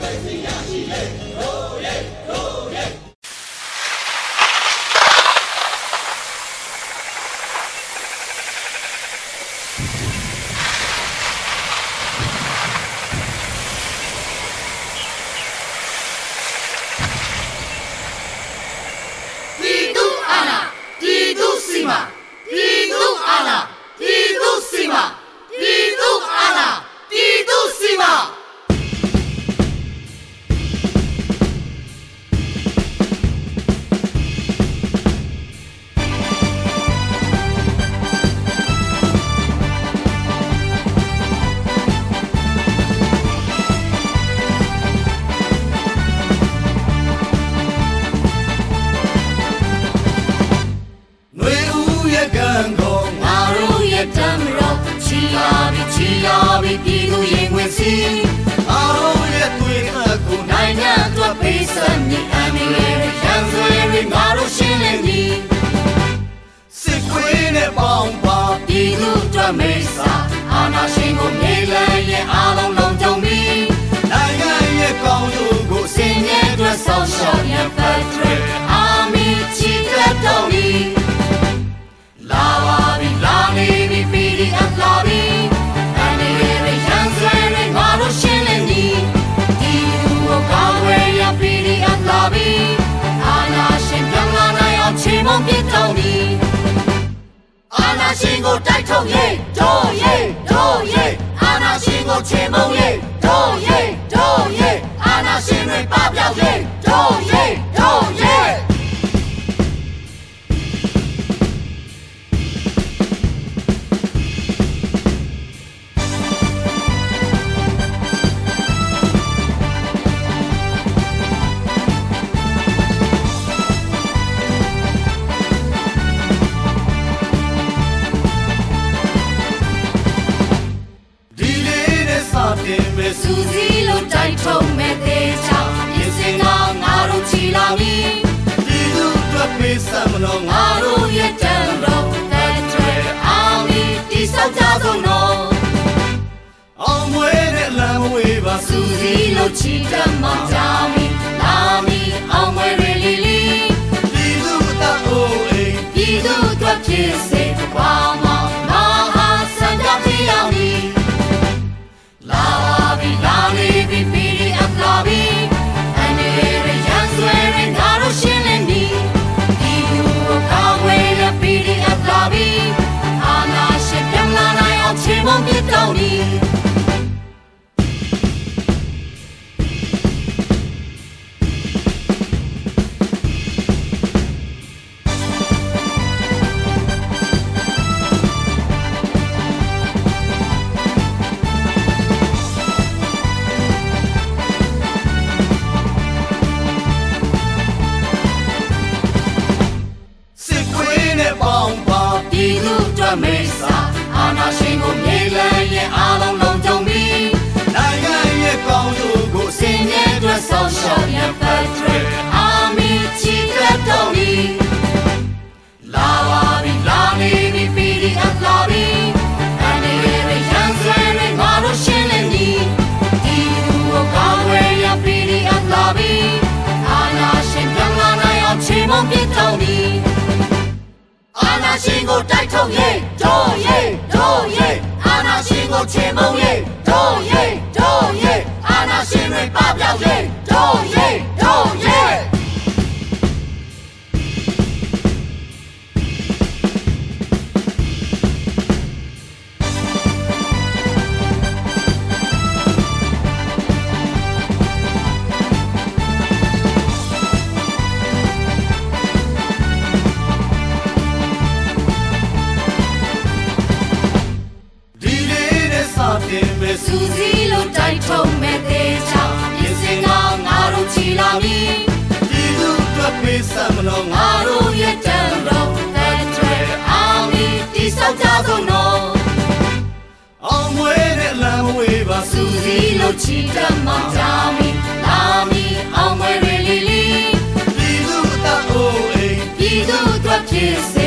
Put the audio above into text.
ပြည် စီအားလုံးရဲ့တွေ့အပ်ကိုနိုင်ငံအတွက်ပေးစံနေအမီရဲ့ရန်စွဲတွေငါတို့ရှင်းလင်းသည်စစ်ခွေးနဲ့ပေါင်းပါပြည်သူအတွက်မေးစာအာဏာရှင်ကိုမြေလန်းရဲ့အားလုံးလုံးကြုံပြီးနိုင်ငံရဲ့ကောင်းကျိုးကိုစင်ရဲ့အတွက်ဆောင်းရှောင်းရန်ဖက်ထရအာ ရှင်ကိုတိုက်ထုတ်ရေးတို့ရေးတို့ရေးအာနာရှင်ကိုချေမုန်းရေး စမလို့ငါငါတို့ရဲ့တန်တော်တဲ့ထရအာမီတိဆောက်ကြဆုံးတော့အောင်မွေးတဲ့လမ်းဝေးပါစူစီလိုချီတတ်မှကြော သူအ ရှင် စူစီလိုတိုက်ထုံးမဲ့သေးချောင်းပြင်စင်ကငါတို့ချီလာပြီဒီလူအတွက်ပေးစမလို့ငါငါတို့ရဲ့တန်တော်တဲ့ထရအာမီတိဆောက်ကြဆုံးတော့အောင်မွေးတဲ့လမ်းဝေးပါစူစီလိုချီတတ်မှကြောင်းမီလာမီအောင်မွေရီလီလီဒီလူတအိုးအိမ်ပြည်သူအတွက်ဖြစ်